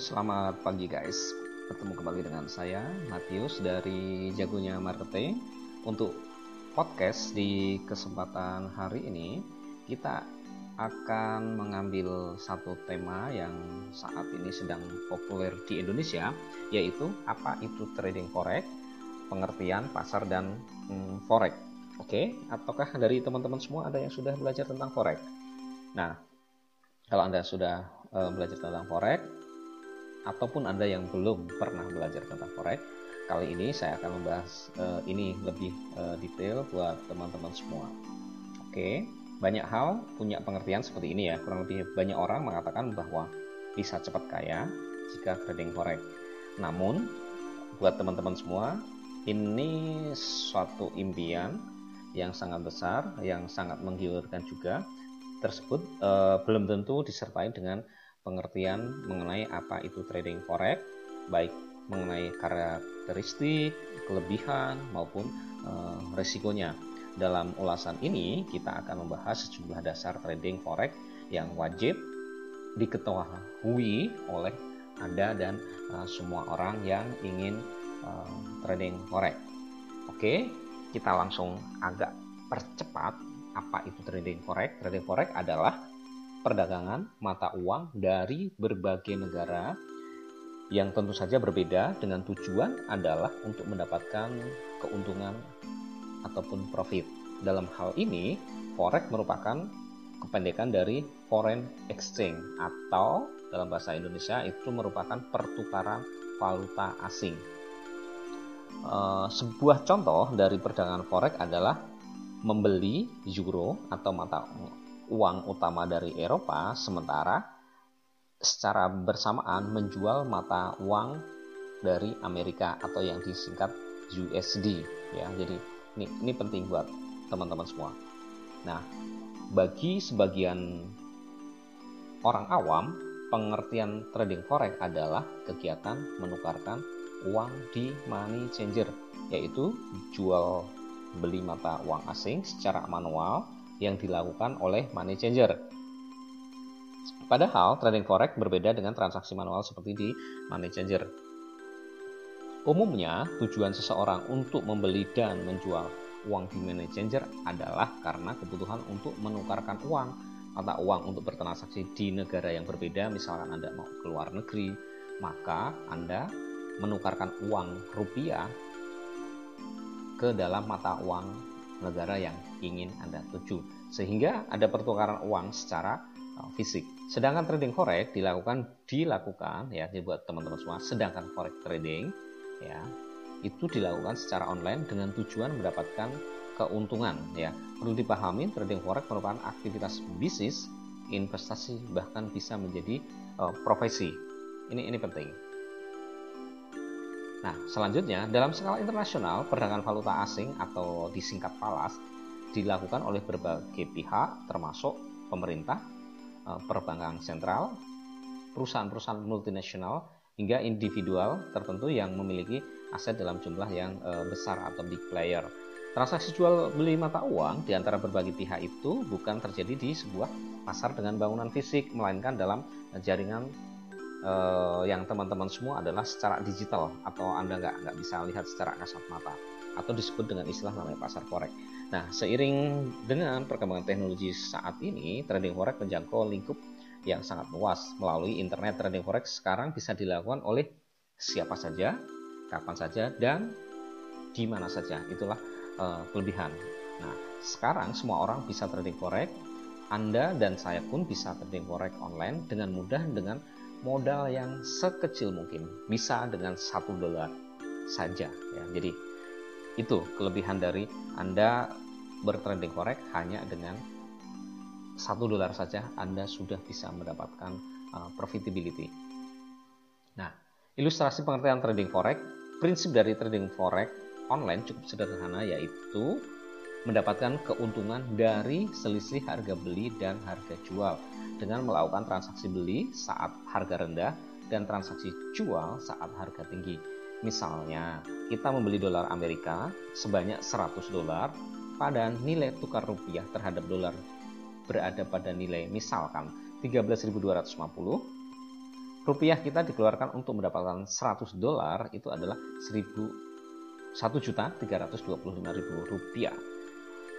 Selamat pagi guys. Bertemu kembali dengan saya Matius dari Jagonya Marketing. Untuk podcast di kesempatan hari ini kita akan mengambil satu tema yang saat ini sedang populer di Indonesia yaitu apa itu trading forex, pengertian pasar dan hmm, forex. Oke, ataukah dari teman-teman semua ada yang sudah belajar tentang forex? Nah, kalau Anda sudah uh, belajar tentang forex ataupun Anda yang belum pernah belajar tentang forex, kali ini saya akan membahas uh, ini lebih uh, detail buat teman-teman semua. Oke, banyak hal punya pengertian seperti ini ya. Kurang lebih banyak orang mengatakan bahwa bisa cepat kaya jika trading forex. Namun, buat teman-teman semua, ini suatu impian yang sangat besar, yang sangat menggiurkan juga tersebut uh, belum tentu disertai dengan pengertian mengenai apa itu trading forex, baik mengenai karakteristik, kelebihan maupun uh, resikonya. Dalam ulasan ini kita akan membahas sejumlah dasar trading forex yang wajib diketahui oleh Anda dan uh, semua orang yang ingin uh, trading forex. Oke, kita langsung agak percepat apa itu trading forex? Trading forex adalah perdagangan mata uang dari berbagai negara yang tentu saja berbeda dengan tujuan adalah untuk mendapatkan keuntungan ataupun profit. Dalam hal ini, forex merupakan kependekan dari foreign exchange atau dalam bahasa Indonesia itu merupakan pertukaran valuta asing. Uh, sebuah contoh dari perdagangan forex adalah membeli euro atau mata uang utama dari Eropa sementara secara bersamaan menjual mata uang dari Amerika atau yang disingkat USD ya. Jadi ini ini penting buat teman-teman semua. Nah, bagi sebagian orang awam, pengertian trading forex adalah kegiatan menukarkan uang di money changer, yaitu jual beli mata uang asing secara manual yang dilakukan oleh money changer. Padahal trading forex berbeda dengan transaksi manual seperti di money changer. Umumnya, tujuan seseorang untuk membeli dan menjual uang di money changer adalah karena kebutuhan untuk menukarkan uang mata uang untuk bertransaksi di negara yang berbeda, misalkan Anda mau ke luar negeri, maka Anda menukarkan uang rupiah ke dalam mata uang negara yang ingin Anda tuju. Sehingga ada pertukaran uang secara uh, fisik. Sedangkan trading forex dilakukan dilakukan ya buat teman-teman semua. Sedangkan forex trading ya itu dilakukan secara online dengan tujuan mendapatkan keuntungan ya. Perlu dipahami trading forex merupakan aktivitas bisnis, investasi bahkan bisa menjadi uh, profesi. Ini ini penting. Nah, selanjutnya, dalam skala internasional, perdagangan valuta asing atau disingkat PALAS dilakukan oleh berbagai pihak, termasuk pemerintah, eh, perbankan sentral, perusahaan-perusahaan multinasional, hingga individual tertentu yang memiliki aset dalam jumlah yang eh, besar atau big player. Transaksi jual beli mata uang di antara berbagai pihak itu bukan terjadi di sebuah pasar dengan bangunan fisik, melainkan dalam jaringan uh, yang teman-teman semua adalah secara digital atau anda nggak nggak bisa lihat secara kasat mata atau disebut dengan istilah namanya pasar forex. Nah, seiring dengan perkembangan teknologi saat ini, trading forex menjangkau lingkup yang sangat luas melalui internet. Trading forex sekarang bisa dilakukan oleh siapa saja, kapan saja, dan di mana saja. Itulah uh, kelebihan. Nah, sekarang semua orang bisa trading forex. Anda dan saya pun bisa trading forex online dengan mudah dengan modal yang sekecil mungkin bisa dengan satu dolar saja ya. Jadi itu kelebihan dari anda bertrending forex hanya dengan satu dolar saja anda sudah bisa mendapatkan uh, profitability. Nah ilustrasi pengertian trading forex prinsip dari trading forex online cukup sederhana yaitu mendapatkan keuntungan dari selisih harga beli dan harga jual dengan melakukan transaksi beli saat harga rendah dan transaksi jual saat harga tinggi. Misalnya, kita membeli dolar Amerika sebanyak 100 dolar pada nilai tukar rupiah terhadap dolar berada pada nilai misalkan 13.250 rupiah kita dikeluarkan untuk mendapatkan 100 dolar itu adalah 1000 juta 325 ribu rupiah.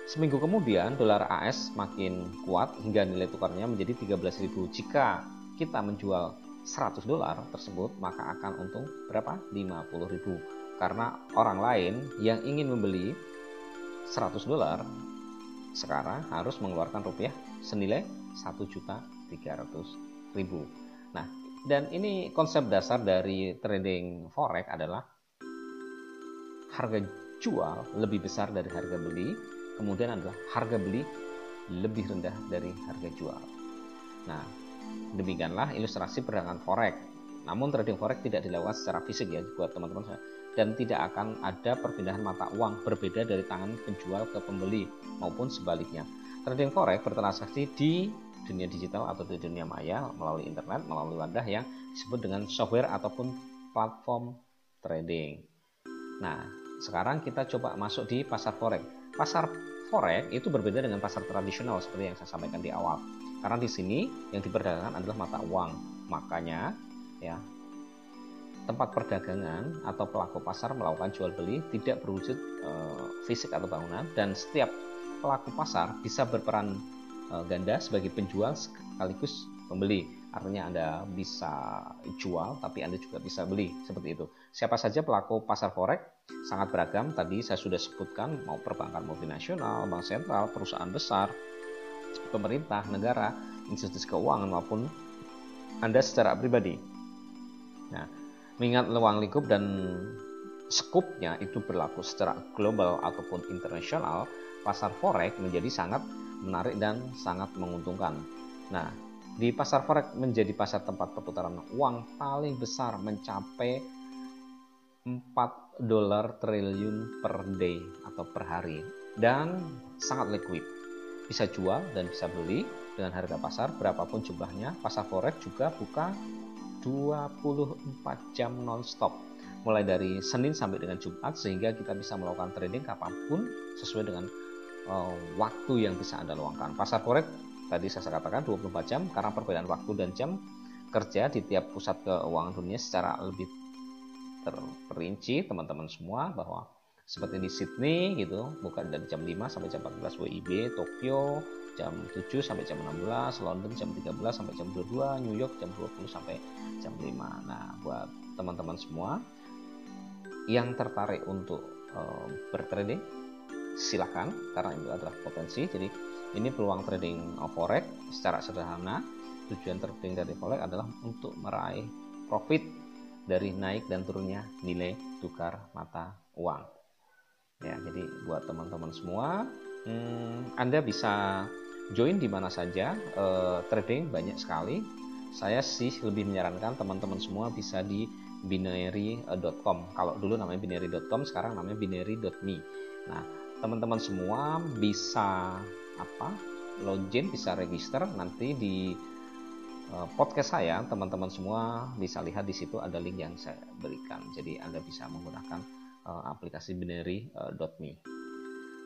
Seminggu kemudian dolar AS makin kuat hingga nilai tukarnya menjadi 13.000. Jika kita menjual 100 dolar tersebut maka akan untung berapa? 50.000. Karena orang lain yang ingin membeli 100 dolar sekarang harus mengeluarkan rupiah senilai 1 juta 300 ribu. Nah, dan ini konsep dasar dari trading forex adalah harga jual lebih besar dari harga beli, kemudian adalah harga beli lebih rendah dari harga jual. Nah, demikianlah ilustrasi perdagangan forex. Namun trading forex tidak dilakukan secara fisik ya buat teman-teman saya dan tidak akan ada perpindahan mata uang berbeda dari tangan penjual ke pembeli maupun sebaliknya. Trading forex bertransaksi di dunia digital atau di dunia maya melalui internet, melalui wadah yang disebut dengan software ataupun platform trading. Nah, sekarang kita coba masuk di pasar forex. Pasar forex itu berbeda dengan pasar tradisional seperti yang saya sampaikan di awal. Karena di sini yang diperdagangkan adalah mata uang. Makanya ya tempat perdagangan atau pelaku pasar melakukan jual beli tidak berwujud e, fisik atau bangunan dan setiap pelaku pasar bisa berperan Eh, ganda sebagai penjual sekaligus pembeli. Artinya Anda bisa jual tapi Anda juga bisa beli seperti itu. Siapa saja pelaku pasar forex sangat beragam. Tadi saya sudah sebutkan mau perbankan multinasional, bank sentral, perusahaan besar, pemerintah, negara, institusi keuangan maupun Anda secara pribadi. Nah, mengingat luang lingkup dan skupnya itu berlaku secara global ataupun internasional, pasar forex menjadi sangat menarik dan sangat menguntungkan. Nah, di pasar forex menjadi pasar tempat perputaran uang paling besar mencapai 4 dolar triliun per day atau per hari dan sangat liquid. Bisa jual dan bisa beli dengan harga pasar berapapun jumlahnya. Pasar forex juga buka 24 jam non-stop mulai dari Senin sampai dengan Jumat sehingga kita bisa melakukan trading kapan pun sesuai dengan uh, waktu yang bisa Anda luangkan. Pasar forex tadi saya katakan 24 jam karena perbedaan waktu dan jam kerja di tiap pusat keuangan dunia secara lebih terperinci teman-teman semua bahwa seperti di Sydney gitu bukan dari jam 5 sampai jam 14 WIB, Tokyo jam 7 sampai jam 16, London jam 13 sampai jam 22, New York jam 20 sampai jam 5. Nah, buat teman-teman semua yang tertarik untuk uh, bertrading silahkan karena itu adalah potensi jadi ini peluang trading forex secara sederhana. Tujuan trading dari forex adalah untuk meraih profit dari naik dan turunnya nilai tukar mata uang. Ya jadi buat teman-teman semua hmm, Anda bisa join di mana saja e, trading banyak sekali. Saya sih lebih menyarankan teman-teman semua bisa di binary.com kalau dulu namanya binary.com sekarang namanya binary.me nah teman-teman semua bisa apa login bisa register. Nanti di uh, podcast saya teman-teman semua bisa lihat di situ ada link yang saya berikan. Jadi anda bisa menggunakan uh, aplikasi binary.me uh,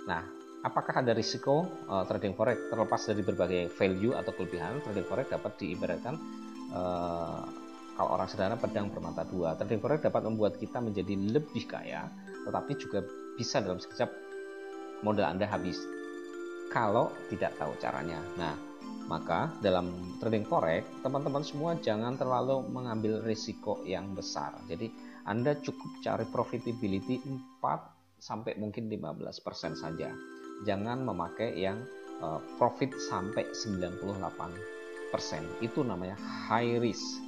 nah apakah ada risiko trading forex terlepas dari berbagai value atau kelebihan trading forex dapat diibaratkan kalau orang sederhana pedang bermata dua. Trading forex dapat membuat kita menjadi lebih kaya tetapi juga bisa dalam sekejap modal Anda habis kalau tidak tahu caranya. Nah, maka dalam trading forex, teman-teman semua jangan terlalu mengambil risiko yang besar. Jadi, Anda cukup cari profitability 4 sampai mungkin 15% saja. Jangan memakai yang uh, profit sampai 98%. Itu namanya high risk.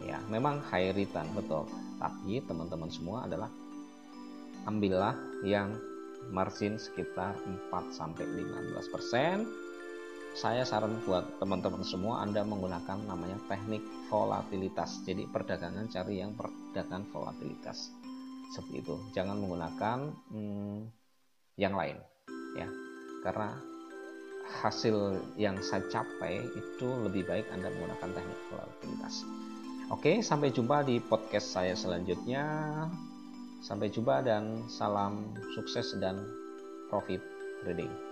Ya, memang high return betul. Tapi teman-teman semua adalah ambillah yang margin sekitar 4 sampai 15%. Saya saran buat teman-teman semua Anda menggunakan namanya teknik volatilitas. Jadi perdagangan cari yang perdagangan volatilitas. Seperti itu. Jangan menggunakan hmm, yang lain ya. Karena hasil yang saya capai itu lebih baik Anda menggunakan teknik volatilitas. Oke, sampai jumpa di podcast saya selanjutnya. Sampai jumpa dan salam sukses dan profit trading.